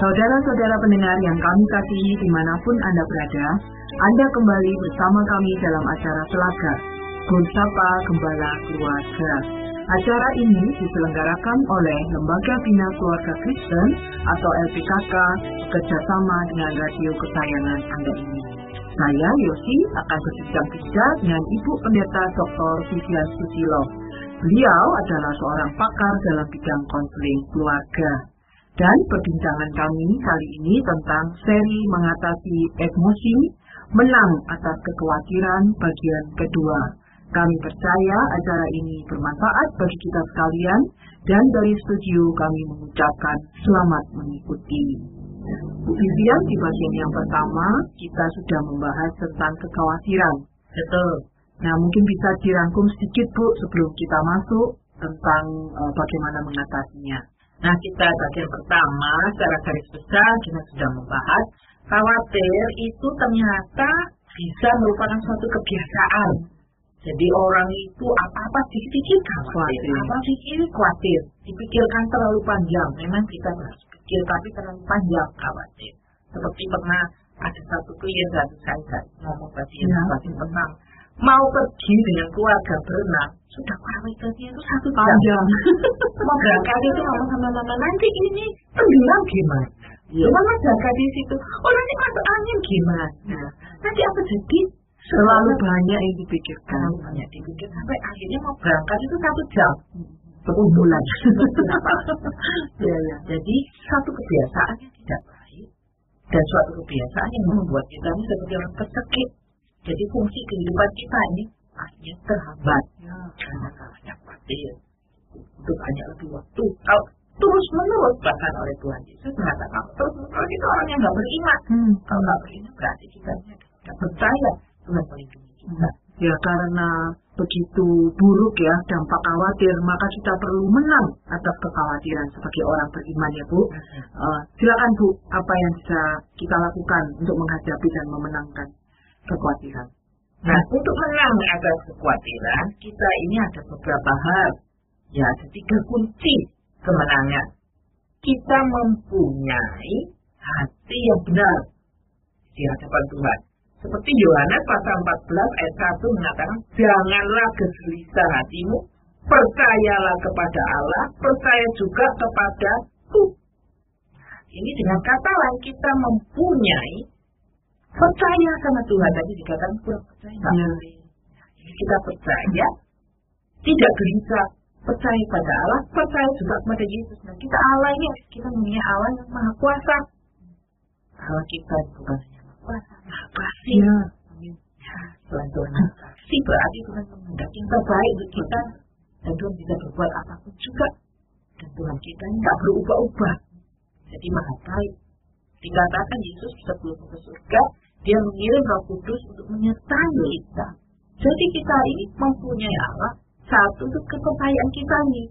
Saudara-saudara pendengar yang kami kasihi di mana pun Anda berada, Anda kembali bersama kami dalam acara Telaga, Bersapa Gembala Keluarga. Acara ini diselenggarakan oleh Lembaga Bina Keluarga Kristen atau LPKK kerjasama dengan radio kesayangan Anda ini. Saya, Yosi, akan berbincang-bincang dengan Ibu Pendeta Dr. Vivian Susilo. Beliau adalah seorang pakar dalam bidang konseling keluarga. Dan perbincangan kami kali ini tentang seri mengatasi emosi, menang atas kekhawatiran bagian kedua. Kami percaya acara ini bermanfaat bagi kita sekalian dan dari studio kami mengucapkan selamat mengikuti. Bu Vivian, di bagian yang pertama kita sudah membahas tentang kekhawatiran. Betul. Nah, mungkin bisa dirangkum sedikit Bu sebelum kita masuk tentang uh, bagaimana mengatasinya. Nah, kita bagian pertama secara garis besar kita sudah membahas khawatir itu ternyata bisa merupakan suatu kebiasaan. Jadi orang itu apa-apa dipikir khawatir, Khawatir. apa pikir khawatir, dipikirkan terlalu panjang. Memang kita harus pikir tapi terlalu panjang khawatir. Seperti pernah ada satu klien satu saya ngomong tadi Ya. yang tadi tentang mau pergi dengan keluarga berenang sudah khawatirnya itu satu jam Mau berangkat itu ngomong sama mama nanti ini tenggelam gimana? Ya. Mama jaga di situ. Oh nanti masuk angin gimana? Nanti apa jadi? Terlalu banyak yang dipikirkan. Terlalu banyak dipikir sampai akhirnya mau berangkat itu satu jam. Kenapa? ya, ya. Jadi satu kebiasaan yang tidak baik dan suatu kebiasaan yang membuat kita ini seperti orang tercekik. Jadi fungsi kehidupan kita ini akhirnya terhambat Ya. karena kalahnya khawatir untuk hanya lebih waktu. Kalau terus menerus bahkan oleh Tuhan Yesus mengatakan terus menerus itu orang yang nggak beriman. Hmm. Kalau nggak beriman berarti kita tidak percaya Tuhan melindungi kita. Ya karena begitu buruk ya dampak khawatir, maka kita perlu menang atas kekhawatiran sebagai orang beriman ya Bu. Eh, silakan Bu, apa yang bisa kita lakukan untuk menghadapi dan memenangkan kekhawatiran? Nah, untuk menang atas kekhawatiran, kita ini ada beberapa hal. Ya, ada tiga kunci kemenangan. Kita mempunyai hati yang benar di hadapan Tuhan. Seperti Yohanes pasal 14 ayat 1 mengatakan, Janganlah gelisah hatimu, percayalah kepada Allah, percaya juga kepada Tuhan. Ini dengan kata lain kita mempunyai percaya sama Tuhan tadi dikatakan kurang percaya Ya. kita percaya tidak gelisah percaya pada Allah percaya juga kepada Yesus. Nah kita Allah ini kita mempunyai Allah yang maha kuasa. Allah kita bukan hanya maha kuasa maha kasih. Ya. Ya, Tuhan Tuhan maha kasih. Berarti Tuhan menghendaki yang terbaik untuk kita. Dan Tuhan bisa berbuat apa pun juga. Dan Tuhan kita ini nggak berubah-ubah. Jadi maha baik dikatakan Yesus sebelum ke surga dia mengirim Roh Kudus untuk menyertai kita. Jadi kita ini mempunyai Allah satu untuk kepercayaan kita ini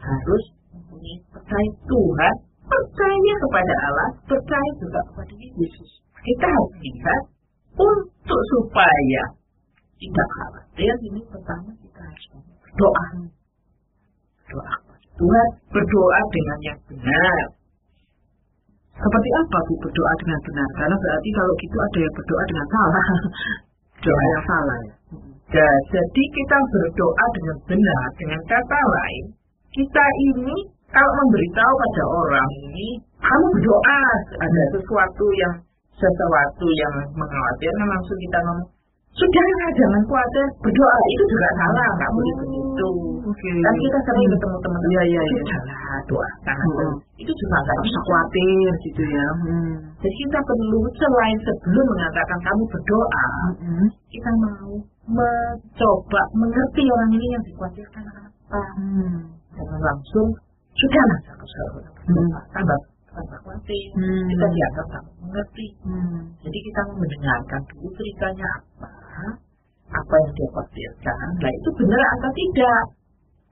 harus mempunyai percaya Tuhan, percaya kepada Allah, percaya juga kepada Yesus. Kita harus lihat untuk supaya tidak khawatir ini pertama kita harus berdoa. Berdoa kepada Tuhan, berdoa dengan yang benar. Seperti apa Bu berdoa dengan benar? Karena berarti kalau gitu ada yang berdoa dengan salah. Doa Ya. yang salah ya. Ya, jadi kita berdoa dengan benar, dengan kata lain, kita ini kalau memberitahu pada orang ini, kamu berdoa, ada sesuatu yang sesuatu yang mengkhawatirkan langsung kita ngomong, sudahlah jangan khawatir, berdoa itu juga salah, nggak boleh begitu. Oke. Dan kita sering ketemu teman Iya, iya, iya. sudahlah doa, Hmm. itu juga nggak bisa khawatir gitu ya. Hmm. Jadi kita perlu selain sebelum mengatakan kamu berdoa, Hmm. kita mau mencoba mengerti orang ini yang dikhawatirkan apa. Hmm. Jangan langsung sudahlah satu satu Hmm. tambah tambah khawatir. Hmm. Kita dianggap tak mengerti. Hmm. Jadi kita mau mendengarkan dulu ceritanya apa, apa yang dia khawatirkan. Nah itu benar atau tidak?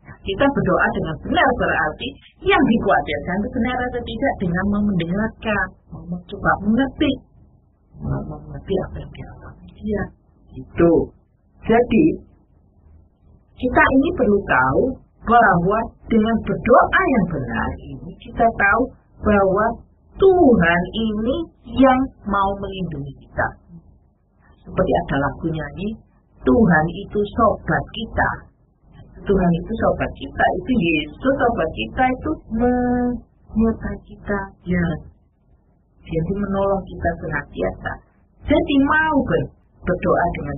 Nah, kita berdoa dengan benar berarti yang dikhawatirkan itu benar atau tidak dengan mau mendengarkan, mau mencoba mengerti, mau mengerti apa yang dialami dia. Itu. Jadi kita ini perlu tahu bahwa dengan berdoa yang benar ini kita tahu bahwa Tuhan ini yang mau melindungi kita. Seperti ada lagu nyanyi, Tuhan itu sobat kita. Tuhan itu sobat kita, itu Yesus sobat kita itu menyertai kita. Ya. Jadi menolong kita senantiasa. Jadi mau ber, berdoa dengan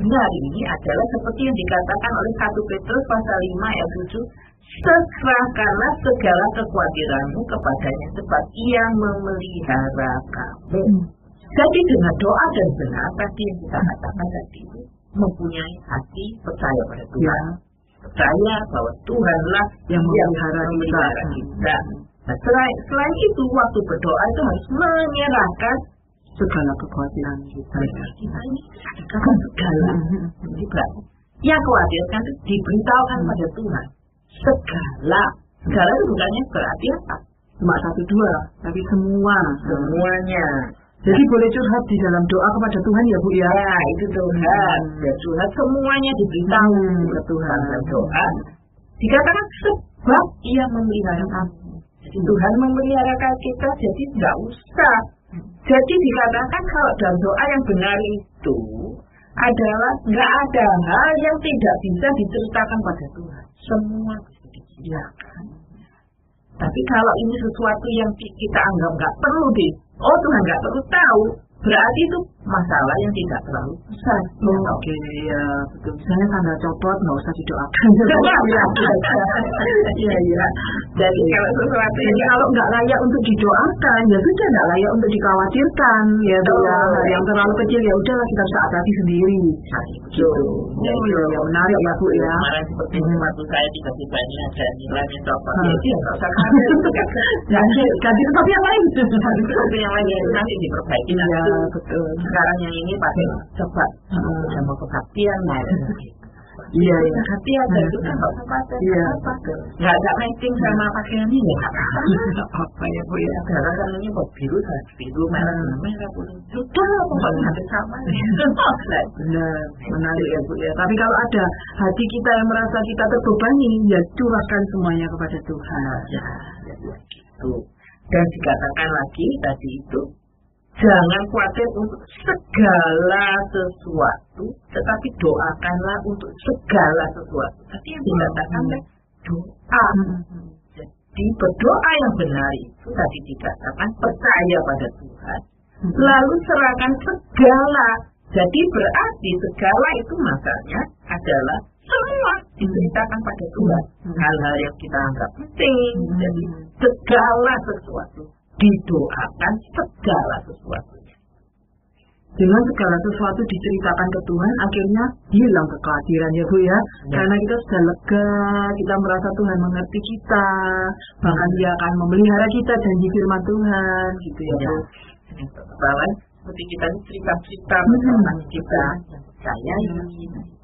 benar ini adalah seperti yang dikatakan oleh 1 Petrus pasal 5 ayat 7 Serahkanlah segala kekhawatiranmu kepadanya sebab ia memelihara kamu. Hmm. Jadi dengan doa dan benar tadi yang kita katakan tadi mempunyai hati percaya pada Tuhan. Ya. Percaya bahwa Tuhanlah yang memelihara kita. kita. Nah, selain, selain itu waktu berdoa itu harus menyerahkan segala kekhawatiran kita. Kita ini segala. Berarti yang khawatirkan itu diberitahukan hmm. pada Tuhan segala segala itu bukannya berarti apa cuma satu dua tapi semua semuanya jadi boleh curhat di dalam doa kepada Tuhan ya Bu ya? Ya itu Tuhan. Hmm. Ya curhat semuanya diberitahu hmm. ke Tuhan dan doa. Dikatakan sebab ia memelihara kamu. Jadi Tuhan memelihara kita jadi tidak usah. Jadi dikatakan kalau dalam doa yang benar itu adalah nggak ada hal yang tidak bisa diceritakan pada Tuhan. Semua bisa diceritakan. Tapi kalau ini sesuatu yang kita anggap nggak perlu di, oh Tuhan nggak perlu tahu, berarti itu masalah yang tidak terlalu besar. Oh, ya, Oke, okay, ya betul. Misalnya tanda copot nggak usah didoakan. Iya, iya. Jadi kalau sesuatu yang kalau nggak layak untuk didoakan, ya sudah nggak layak untuk dikhawatirkan. Ya, bu ya. Yang terlalu kecil ya udahlah kita bisa hati sendiri. Betul. Oh, ya, ya, menarik ya bu ya. Kemarin seperti waktu saya tiba-tiba ini ada nilainya copot. Ya, dia nggak usah kaget. Ganti, tempat yang lain. Ganti yang lain nanti diperbaiki. Iya, betul sekarang yang ini pakai coba uh, mau kebaktian nah Iya, iya. Hati ada itu kan nggak usah pakai. Iya. Nggak ada matching sama pakaian ini ya. Apa ya bu ya? Sekarang kan ini kok biru kan biru merah merah kuning. Sudah pokoknya hampir sama. Benar, menarik ya bu ya. Tapi kalau ada hati kita yang merasa kita terbebani, ya curahkan semuanya kepada Tuhan. Ya, ya, ya. Itu. Dan dikatakan lagi tadi itu Jangan khawatir untuk segala sesuatu, tetapi doakanlah untuk segala sesuatu. Tadi yang dikatakan hmm. doa. Hmm. Jadi berdoa yang benar itu tadi dikatakan percaya pada Tuhan. Hmm. Lalu serahkan segala. Jadi berarti segala itu makanya adalah semua diceritakan pada Tuhan. Hmm. Hal-hal yang kita anggap penting. Hmm. Jadi segala sesuatu didoakan segala sesuatu. Dengan segala sesuatu diceritakan ke Tuhan, akhirnya hilang kekhawatiran ya Bu ya. ya. Karena kita sudah lega, kita merasa Tuhan mengerti kita, bahkan Dia akan memelihara kita janji firman Tuhan gitu ya, ya. Bu. seperti kita cerita-cerita hmm. kita yang percaya ini.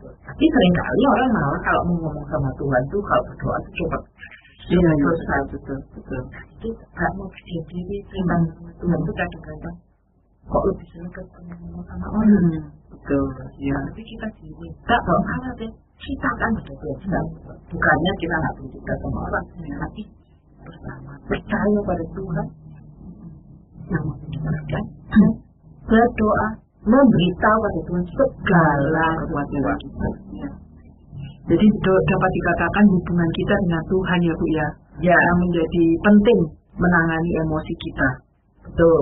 Tapi sering kali orang malah kalau mau ngomong sama Tuhan tuh kalau berdoa tuh coba Iya, iya, betul, betul. Itu gak mau diri, tentang Tuhan itu kadang-kadang kok lebih senang ketemu sama orang. Hmm, betul, ya. Tapi kita diminta kalau Allah deh, kita kan Tuhan. Bukannya kita nggak bercerita sama orang, tapi bersama percaya pada Tuhan yang mendengarkan berdoa memberitahu pada Tuhan segala kewajiban kita. Jadi dapat dikatakan hubungan kita dengan Tuhan ya Bu ya, ya. yang menjadi penting menangani emosi kita. Betul.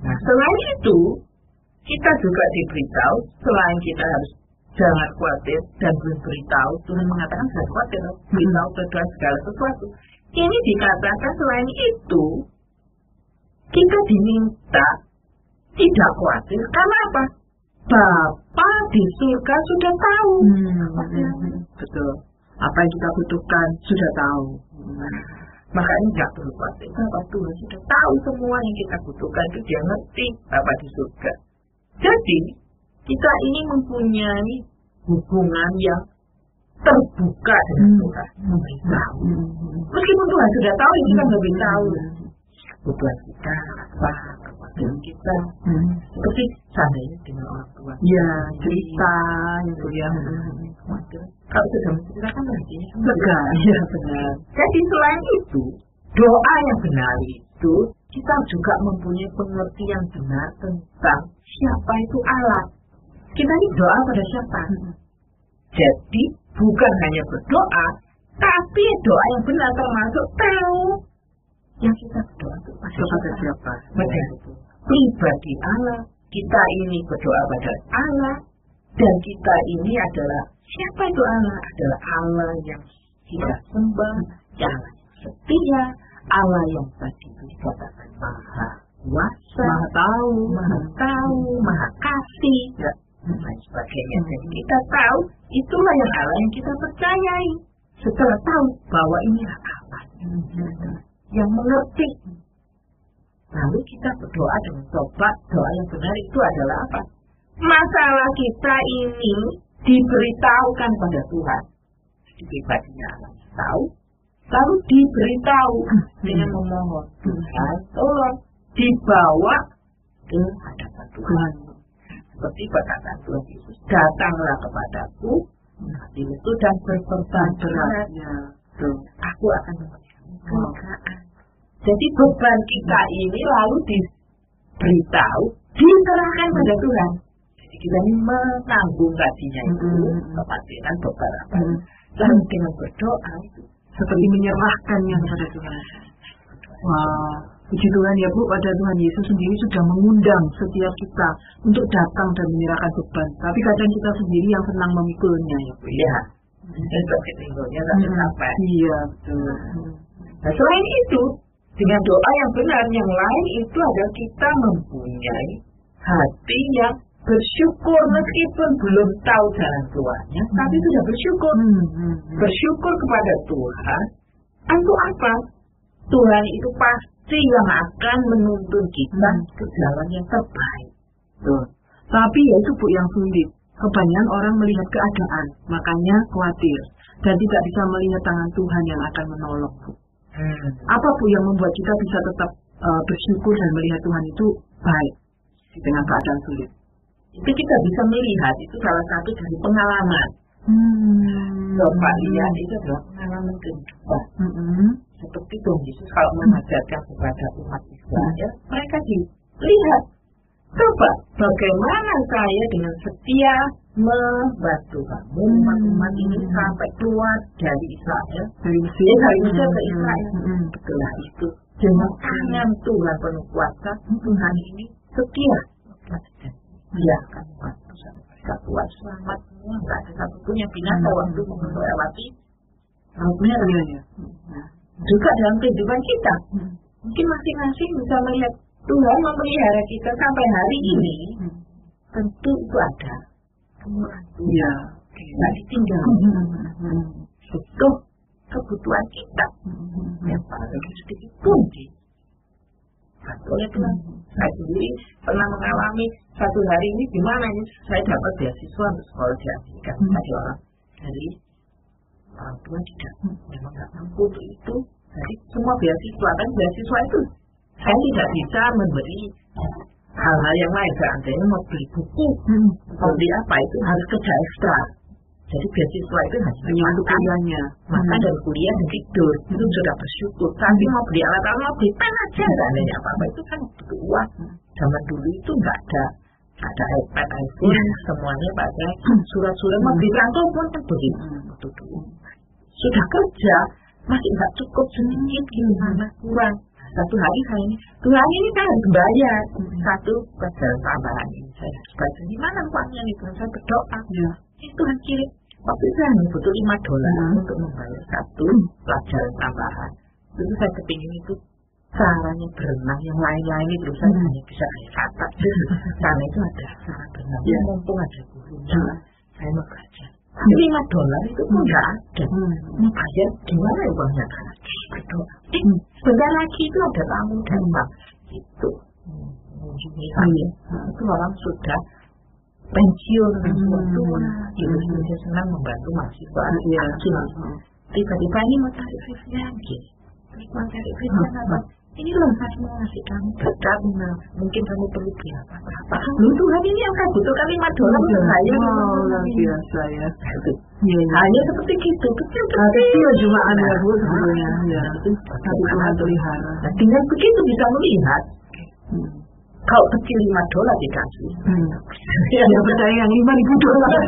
Nah selain itu kita juga diberitahu selain kita harus jangan khawatir dan beritahu Tuhan mengatakan jangan khawatir beritahu Tuhan segala sesuatu. Ini dikatakan selain itu kita diminta tidak khawatir karena apa? Bapak di surga sudah tahu. Hmm, betul. Apa yang kita butuhkan sudah tahu. Hmm. Makanya nggak perlu khawatir. Bapak Tuhan sudah tahu semua yang kita butuhkan itu dia ngerti Bapak di surga. Jadi kita ini mempunyai hubungan yang terbuka dengan hmm. Tuhan. Memberitahu. Hmm. Meskipun Tuhan sudah tahu, kita nggak beritahu. Kebutuhan kita apa, dengan kita hmm. seperti seandainya dengan orang tua ya cerita itu ya kalau sudah menceritakan artinya lega ya benar jadi selain itu doa yang benar itu kita juga mempunyai pengertian benar tentang siapa itu Allah. Kita ini doa pada siapa? Jadi bukan hanya berdoa, tapi doa yang benar termasuk tahu yang kita berdoa itu pada siapa? Betul. Pribadi Allah, kita ini berdoa pada Allah, dan kita ini adalah siapa itu Allah? Adalah Allah yang kita sembah, yang setia, Allah yang tadi dikatakan maha kuasa, maha tahu, maha tahu, maha kasih, ya, dan lain sebagainya. Jadi kita tahu itulah yang Allah yang kita percayai. Setelah tahu bahwa inilah Allah yang mengerti. Lalu kita berdoa dengan tobat, doa yang benar itu adalah apa? Masalah kita ini diberitahukan pada Tuhan. Jadi pribadinya Allah tahu, lalu diberitahu dengan memohon Tuhan tolong dibawa ke hadapan Tuhan seperti perkataan Tuhan Yesus datanglah kepadaku hati itu dan berkorban beratnya aku akan memberikan kelegaan jadi beban kita ini lalu diberitahu diserahkan pada Tuhan jadi kita ini menanggung tadinya itu kepatiran beberapa lalu dengan berdoa itu seperti menyerahkannya kepada Tuhan. Wah, puji Tuhan ya Bu, pada Tuhan Yesus sendiri sudah mengundang setiap kita untuk datang dan menyerahkan beban. Tapi kadang kita sendiri yang senang memikulnya ya Bu. Iya. Dan ketinggalnya tapi sampai. Iya, betul. Nah, selain itu, dengan doa yang benar, yang lain itu adalah kita mempunyai hati yang bersyukur meskipun belum tahu jalan keluarnya, hmm. tapi sudah bersyukur. Hmm, hmm, hmm. Bersyukur kepada Tuhan. Untuk apa? Tuhan itu pasti yang akan menuntun kita hmm. ke jalan yang terbaik. Tuh. Tapi ya itu bu yang sulit. Kebanyakan orang melihat keadaan, makanya khawatir dan tidak bisa melihat tangan Tuhan yang akan menolong. Bu. Hmm. Apa bu yang membuat kita bisa tetap uh, bersyukur dan melihat Tuhan itu baik di tengah keadaan sulit? itu kita bisa melihat itu salah satu dari pengalaman. Hmm. Coba lihat itu adalah pengalaman kehidupan. Hmm. Seperti Tuhan Yesus kalau mengajarkan kepada umat Israel, hmm. mereka dilihat. Coba bagaimana saya dengan setia membantu kamu umat-umat ini hmm. sampai keluar dari Israel dari Mesir, eh, dari Mesir ke Israel. Hmm. Setelah itu dengan tangan Tuhan penuh kuasa Tuhan ini setia dia akan membantu sampai mereka keluar selamat semua nggak ada satupun yang binasa hmm. waktu melewati lautnya ya. Nah, juga dalam kehidupan kita hmm. mungkin masing-masing bisa melihat Tuhan memelihara kita sampai hari hmm. ini hmm. tentu itu ada kemurahan Tuhan ya. tidak ditinggal hmm. butuh kebutuhan kita hmm. yang paling sedikit pun oleh Tuhan. Saya sendiri pernah mengalami satu hari ini gimana ini saya dapat beasiswa untuk sekolah di Amerika. Hmm. Tadi orang dari orang tua tidak memang nggak mampu untuk itu. Jadi semua beasiswa kan beasiswa itu saya tidak bisa memberi hal-hal yang lain. Seandainya mau beli buku, hmm. mau beli apa itu harus kerja ekstra. Jadi beasiswa itu untuk kuliahnya. Maka dari kuliah dan tidur itu sudah bersyukur. Tapi mau beli alat-alat, mau beli pen aja, nggak ada apa-apa. Itu kan butuh uang. Zaman dulu itu nggak ada ada iPad, iPhone, ya. semuanya pakai surat-surat. Mau beli rantau pun kan begitu. Sudah kerja, masih nggak cukup sedikit gimana kurang. Satu hari saya ini, dua hari ini kan harus bayar satu pelajaran tambahan ini. Saya harus bayar. Di mana uangnya nih? Saya berdoa. Ya. Itu kirim Waktu itu hanya butuh 5 dolar hmm. untuk membayar satu pelajaran tambahan. Itu saya kepingin itu caranya berenang yang lain-lain itu saya hmm. hanya bisa kayak kata. Karena itu ada cara berenang. Ya. Mumpung ada gurunya, hmm. saya mau belajar. Lima dolar itu pun nggak ada. Mau bayar gimana ya uangnya? Berdoa. Eh, lagi itu ada tamu datang. Itu. Hmm. Itu orang sudah pensiun tua gitu hmm. dia senang membantu mahasiswa tiba-tiba ini mau cari visa lagi mau cari visa apa ini loh saya mau ngasih kamu berkat nah, mungkin kamu perlu beli apa apa lu Tuhan ini yang saya butuhkan lima dolar Iya, saya luar biasa ya. Iya, iya. hanya seperti gitu kecil Ah, kecil cuma anda bu nah, Ya. itu Tapi Tuhan pelihara. Nah, dengan begitu bisa melihat Hmm. kalau kecil lima dolar dikasih Hmm. Ya percaya yang lima ribu dolar.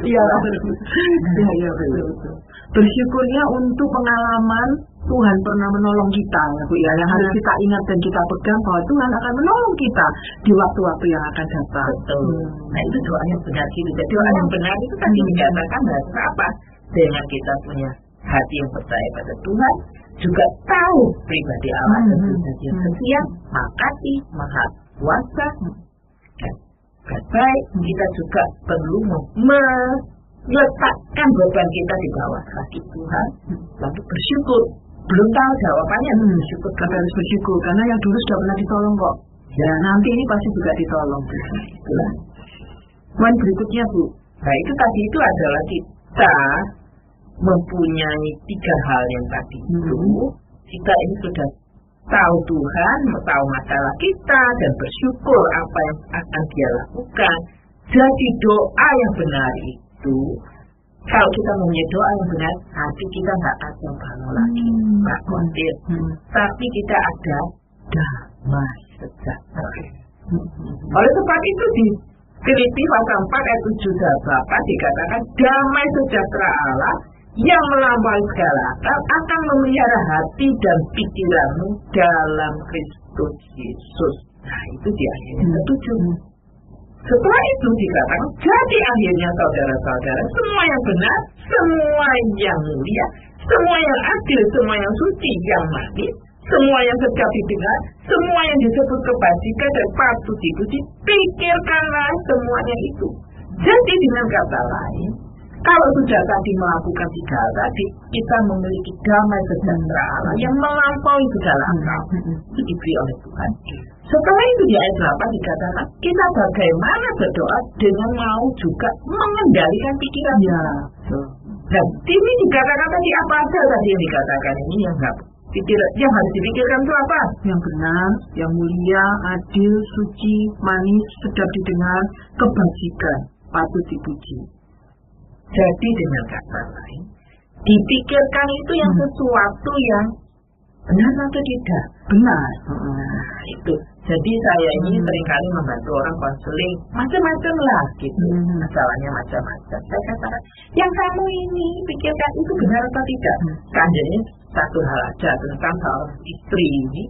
Iya, iya, iya betul. Bersyukurnya untuk pengalaman Tuhan pernah menolong kita ya Bu ya. Yang harus Hmm. kita ingat dan kita pegang bahwa Tuhan akan menolong kita di waktu-waktu yang akan datang. Betul. Hmm. Nah itu doa yang benar gitu. Jadi doa yang benar itu tadi Hmm. dikatakan bahwa apa? Dengan kita punya hati yang percaya pada Tuhan, juga tahu pribadi Allah dan Hmm. Tuhan yang Hmm. setia, makasih, maha kuasa, dan dan baik. Kita juga perlu me- meletakkan beban kita di bawah kaki Tuhan, lalu bersyukur. Belum tahu jawabannya, Hmm. bersyukur Kita harus bersyukur karena yang dulu sudah pernah ditolong kok. Ya nanti ini pasti juga ditolong. Itulah. Poin berikutnya Bu. Nah itu tadi itu adalah kita mempunyai tiga hal yang tadi itu. Hmm. Kita ini sudah tahu Tuhan, tahu masalah kita dan bersyukur apa yang akan dia lakukan. Jadi doa yang benar itu, kalau kita mempunyai doa yang benar, hati kita nggak ada balau lagi, Hmm. nggak khawatir. Hmm. Tapi kita ada damai sejahtera. Hmm. Oleh sebab itu di Filipi pasal 4 ayat 7 dan 8 dikatakan damai sejahtera Allah yang melampaui segala akal akan memelihara hati dan pikiranmu dalam Kristus Yesus. Nah itu di ayat yang ketujuh. Setelah itu dikatakan, jadi akhirnya saudara-saudara, semua yang benar, semua yang mulia, semua yang adil, semua yang suci, yang manis, semua yang sedap didengar, semua yang disebut kebajikan dan patut dipuji, pikirkanlah semuanya itu. Jadi dengan kata lain, kalau sudah tadi melakukan tiga hal tadi, kita memiliki damai sejahtera Allah yang melampaui segala akal. Hmm. Itu diberi oleh Tuhan. Setelah itu di ayat 8 dikatakan, kita bagaimana berdoa dengan mau juga mengendalikan pikiran. Ya. Dan ini dikatakan tadi apa aja tadi yang dikatakan ini yang nggak pikir, yang harus dipikirkan itu apa? Yang benar, yang mulia, adil, suci, manis, sedap didengar, kebajikan, patut dipuji. Jadi dengan kata lain, dipikirkan itu yang Hmm. sesuatu yang benar atau tidak. Benar. Nah, itu. Jadi saya ini Hmm. sering kali membantu orang konseling macam-macam lah gitu. Hmm. Masalahnya macam-macam. Saya katakan, yang kamu ini pikirkan itu benar atau tidak? Hmm. Kanjanya satu hal aja tentang seorang istri ini.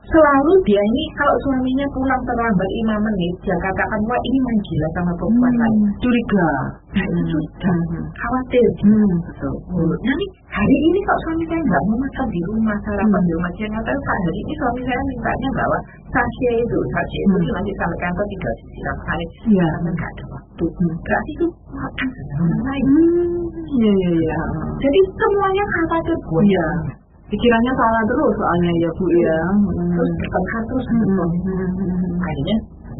Selalu dia ini kalau suaminya pulang terlambat lima menit, dia katakan, wah ini main gila sama perempuan lain. Hmm. Curiga. Nah itu sudah Hmm. khawatir. Hmm. Betul. Nah nih, hari ini kok suami saya nggak mau makan di rumah, sarapan di rumah, dia ngatakan Pak, hari ini suami saya mintanya bawa sachet itu, sachet itu Hmm. nanti sampai kantor tinggal disiram air, karena nggak ada waktu. Hmm. Berarti itu makan sama orang lain. Hmm. Iya, iya, iya. Jadi semuanya khawatir gue. Iya. Pikirannya salah terus soalnya ya Bu ya. Hmm. Terus bertengkar terus Hmm. suami. Hmm. Akhirnya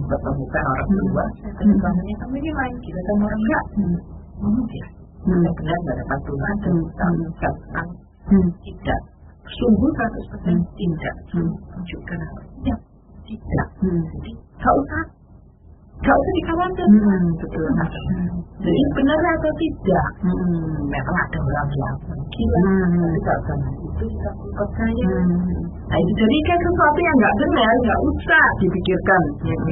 bertemukan orang Hmm. tua, Hmm. suaminya, kamu ini main gila sama orang enggak? Hmm. Oh, ya. Hmm. Benar nggak ada dan Hmm. kita tentang Hmm. tidak sungguh 100% Hmm. tidak Hmm. menunjukkan apa tidak Hmm. jadi gak usah gak usah dikhawatir Hmm. Betul. jadi benar atau tidak Hmm. memang ada orang yang gila Hmm. tapi kalau sama itu kita percaya Hmm. nah itu jadi kan sesuatu yang nggak benar nggak usah Dipikirkan.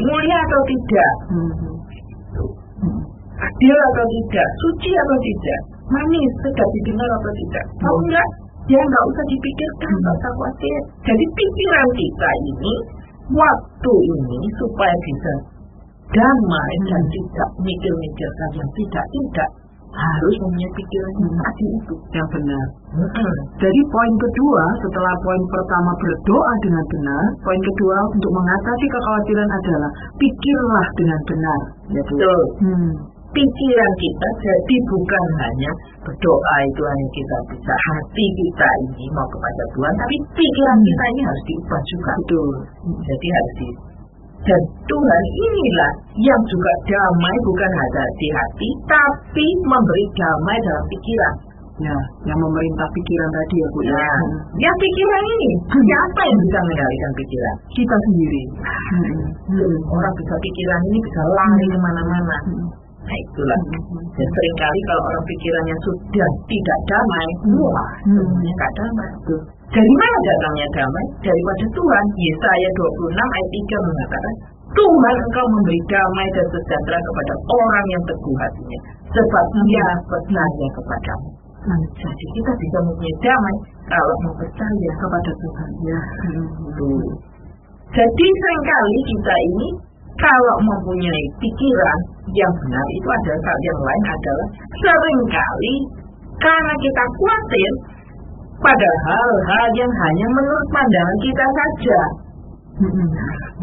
mulia atau tidak Hmm. Hmm. adil atau tidak suci atau tidak manis sedap didengar atau tidak kalau Hmm. enggak ya nggak usah dipikirkan nggak usah khawatir jadi pikiran kita ini waktu ini supaya bisa damai dan Hmm. tidak mikir-mikirkan yang tidak-tidak harus mempunyai pikiran yang Hmm. tadi itu Yang benar. Jadi poin kedua setelah poin pertama berdoa dengan benar, poin kedua untuk mengatasi kekhawatiran adalah pikirlah dengan benar. Ya, Bu. Betul. Hmm. pikiran kita jadi bukan hanya berdoa itu hanya kita bisa hati kita ini mau kepada Tuhan tapi pikiran kita ini harus diubah juga Betul. jadi harus di dan Tuhan inilah yang juga damai bukan hanya di hati tapi memberi damai dalam pikiran Ya, yang memerintah pikiran tadi ya Bu ya. Nah, ya pikiran ini, siapa yang bisa mengendalikan pikiran? Kita sendiri. Hmm. Orang bisa pikiran ini bisa lari ke mana-mana. Nah itulah. Dan sering kali kalau orang pikirannya sudah tidak damai, wah, semuanya nggak damai. Dari mana datangnya damai? Daripada Tuhan. Yesaya 26 ayat 3 mengatakan, Tuhan engkau memberi damai dan sejahtera kepada orang yang teguh hatinya. Sebab dia percaya kepadamu. Nah, jadi kita bisa mempunyai damai kalau mempercaya kepada Tuhan. Ya. Jadi sering kali kita ini kalau mempunyai pikiran yang benar itu ada hal yang lain adalah sering kali karena kita khawatir pada hal-hal yang hanya menurut pandangan kita saja.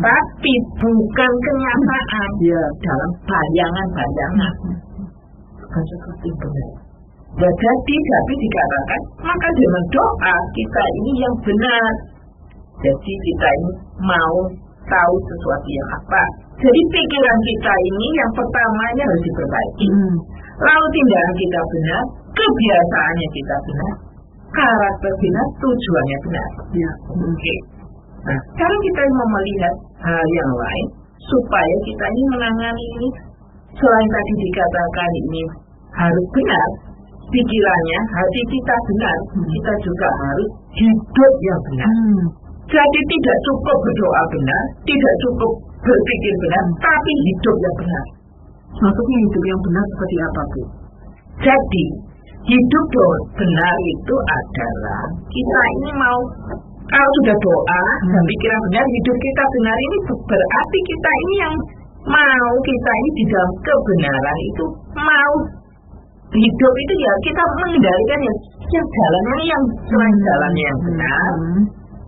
Tapi bukan kenyataan Ya. dalam bayangan-bayangan. Bukan seperti benar. Ya, jadi tapi dikatakan maka dengan doa kita ini yang benar. Jadi kita ini mau tahu sesuatu yang apa. Jadi pikiran kita ini yang pertamanya harus diperbaiki. Hmm. Lalu tindakan kita benar, kebiasaannya kita benar, karakter benar, tujuannya benar. Ya. Oke. Nah, sekarang kita mau melihat hal yang lain supaya kita ini menangani ini selain tadi dikatakan ini harus benar pikirannya, hati kita benar, kita juga harus hidup yang benar. Hmm. Jadi tidak cukup berdoa benar, tidak cukup berpikir benar, tapi hidup yang benar. Maksudnya hidup yang benar seperti apa Bu? Jadi hidup benar itu adalah kita ini mau kalau sudah doa dan pikiran benar hidup kita benar ini berarti kita ini yang mau kita ini di dalam kebenaran itu mau. Hidup itu ya kita mengendalikan ya yang jalannya yang selain jalannya yang benar. Hmm.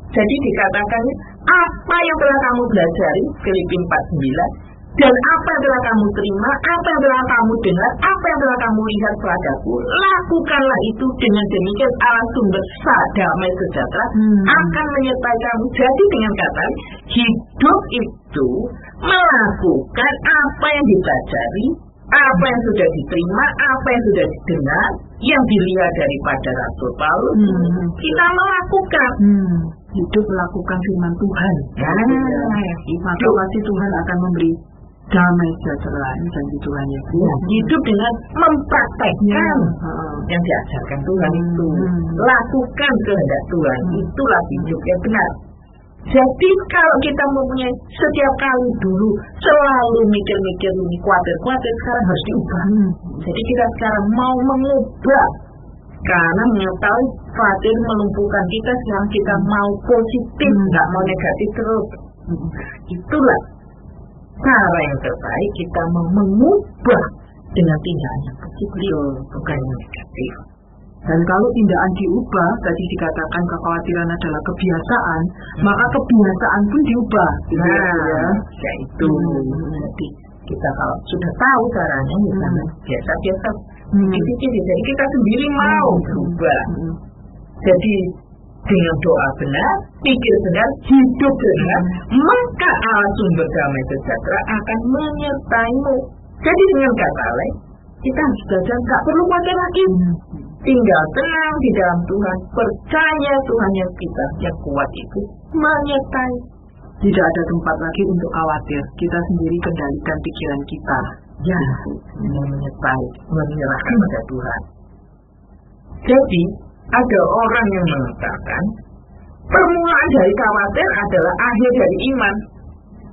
jadi dikatakan apa yang telah kamu pelajari Filipi 49 dan apa yang telah kamu terima, apa yang telah kamu dengar, apa yang telah kamu lihat padaku, lakukanlah itu dengan demikian Allah sumber damai sejahtera Hmm. akan menyertai kamu. Jadi dengan kata hidup itu melakukan apa yang dipelajari, apa yang sudah diterima, apa yang sudah didengar, yang dilihat daripada Rasul Paulus, Hmm. kita melakukan. Hmm. Hidup melakukan firman Tuhan. Nah, Maka hidup, pasti Tuhan akan memberi damai sejahtera ini janji Tuhan ya. Bu. hidup dengan mempraktekkan Heeh. yang diajarkan Tuhan Hmm. itu. Hmm. Lakukan kehendak Tuhan, Hmm. itulah hidup yang benar. Jadi kalau kita mempunyai setiap kali dulu selalu mikir-mikir ini khawatir-khawatir sekarang harus diubah. Hmm. Jadi kita sekarang mau mengubah karena mengetahui khawatir melumpuhkan kita sekarang kita mau positif Hmm. nggak mau negatif terus Hmm. itulah cara yang terbaik kita mau mengubah dengan tindakan yang positif bukan yang negatif Dan kalau tindakan diubah, tadi dikatakan kekhawatiran adalah kebiasaan, maka kebiasaan pun diubah. Gitu ya, ya. nah ya itu Hmm. jadi kita kalau sudah tahu caranya misalnya Hmm. biasa-biasa Hmm. jadi kita sendiri mau Hmm. berubah Hmm. Jadi dengan doa benar, pikir benar, hidup benar, maka Allah sumber damai sejahtera akan menyertaimu. Jadi dengan kata lain, kita harus belajar perlu khawatir lagi. Tinggal tenang di dalam Tuhan, percaya Tuhan yang kita yang kuat itu menyertai. Tidak ada tempat lagi untuk khawatir. Kita sendiri kendalikan pikiran kita. Ya, menyertai, menyerahkan pada Tuhan. Jadi ada orang yang mengatakan permulaan dari khawatir adalah akhir dari iman.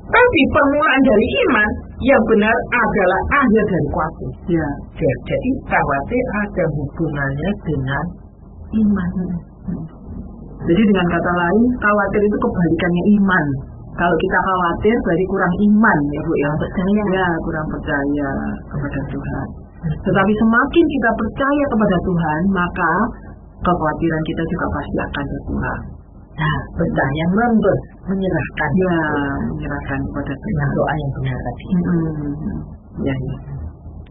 Tapi permulaan dari iman yang benar adalah akhir dari khawatir. Ya. Ja- Jadi khawatir ada hubungannya dengan iman. Jadi dengan kata lain, khawatir itu kebalikannya iman. Kalau kita khawatir berarti kurang iman ya Bu ya. Percaya. Ya, kurang percaya kepada Tuhan. Tetapi semakin kita percaya kepada Tuhan, maka kekhawatiran kita juga pasti akan berkurang. Nah, percaya memberi, menyerahkan Ya, menyerahkan kepada dengan Tuhan. doa yang benar tadi. Hmm. Ya, ya.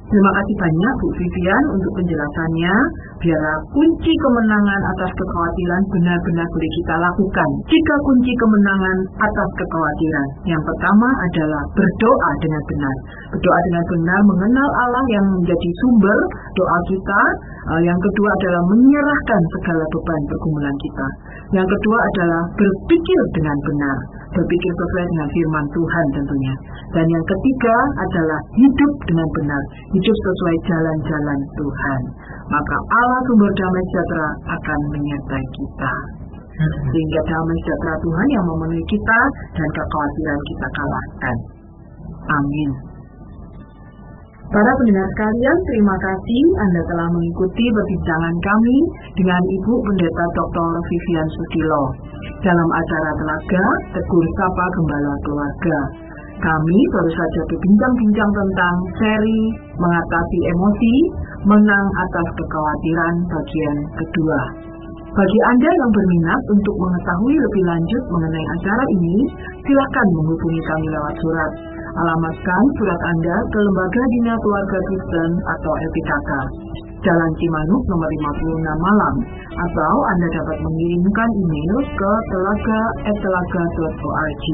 Terima kasih banyak Bu Vivian untuk penjelasannya. Biarlah kunci kemenangan atas kekhawatiran benar-benar boleh kita lakukan. Jika kunci kemenangan atas kekhawatiran, yang pertama adalah berdoa dengan benar. Berdoa dengan benar mengenal Allah yang menjadi sumber doa kita. Eh, yang kedua adalah menyerahkan segala beban pergumulan kita. Yang kedua adalah berpikir dengan benar berpikir sesuai dengan firman Tuhan tentunya. Dan yang ketiga adalah hidup dengan benar, hidup sesuai jalan-jalan Tuhan. Maka Allah sumber damai sejahtera akan menyertai kita. Sehingga damai sejahtera Tuhan yang memenuhi kita dan kekhawatiran kita kalahkan. Amin. Para pendengar sekalian, terima kasih Anda telah mengikuti perbincangan kami dengan Ibu Pendeta Dr. Vivian Sudilo dalam acara Telaga Tegur Sapa Gembala Keluarga. Kami baru saja berbincang-bincang tentang seri mengatasi emosi, menang atas kekhawatiran bagian kedua. Bagi Anda yang berminat untuk mengetahui lebih lanjut mengenai acara ini, silakan menghubungi kami lewat surat. Alamatkan surat Anda ke Lembaga Dina Keluarga Kristen atau LPKK. Jalan Cimanuk nomor 56 Malam atau Anda dapat mengirimkan email ke telaga@telaga.org.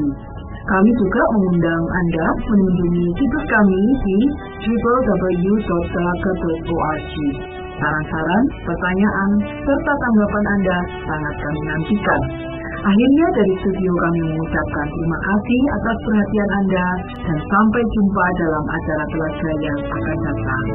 Kami juga mengundang Anda mengunjungi situs kami di www.telaga.org. Saran-saran, pertanyaan, serta tanggapan Anda sangat kami nantikan. Akhirnya dari studio kami mengucapkan terima kasih atas perhatian Anda dan sampai jumpa dalam acara telaga yang akan datang.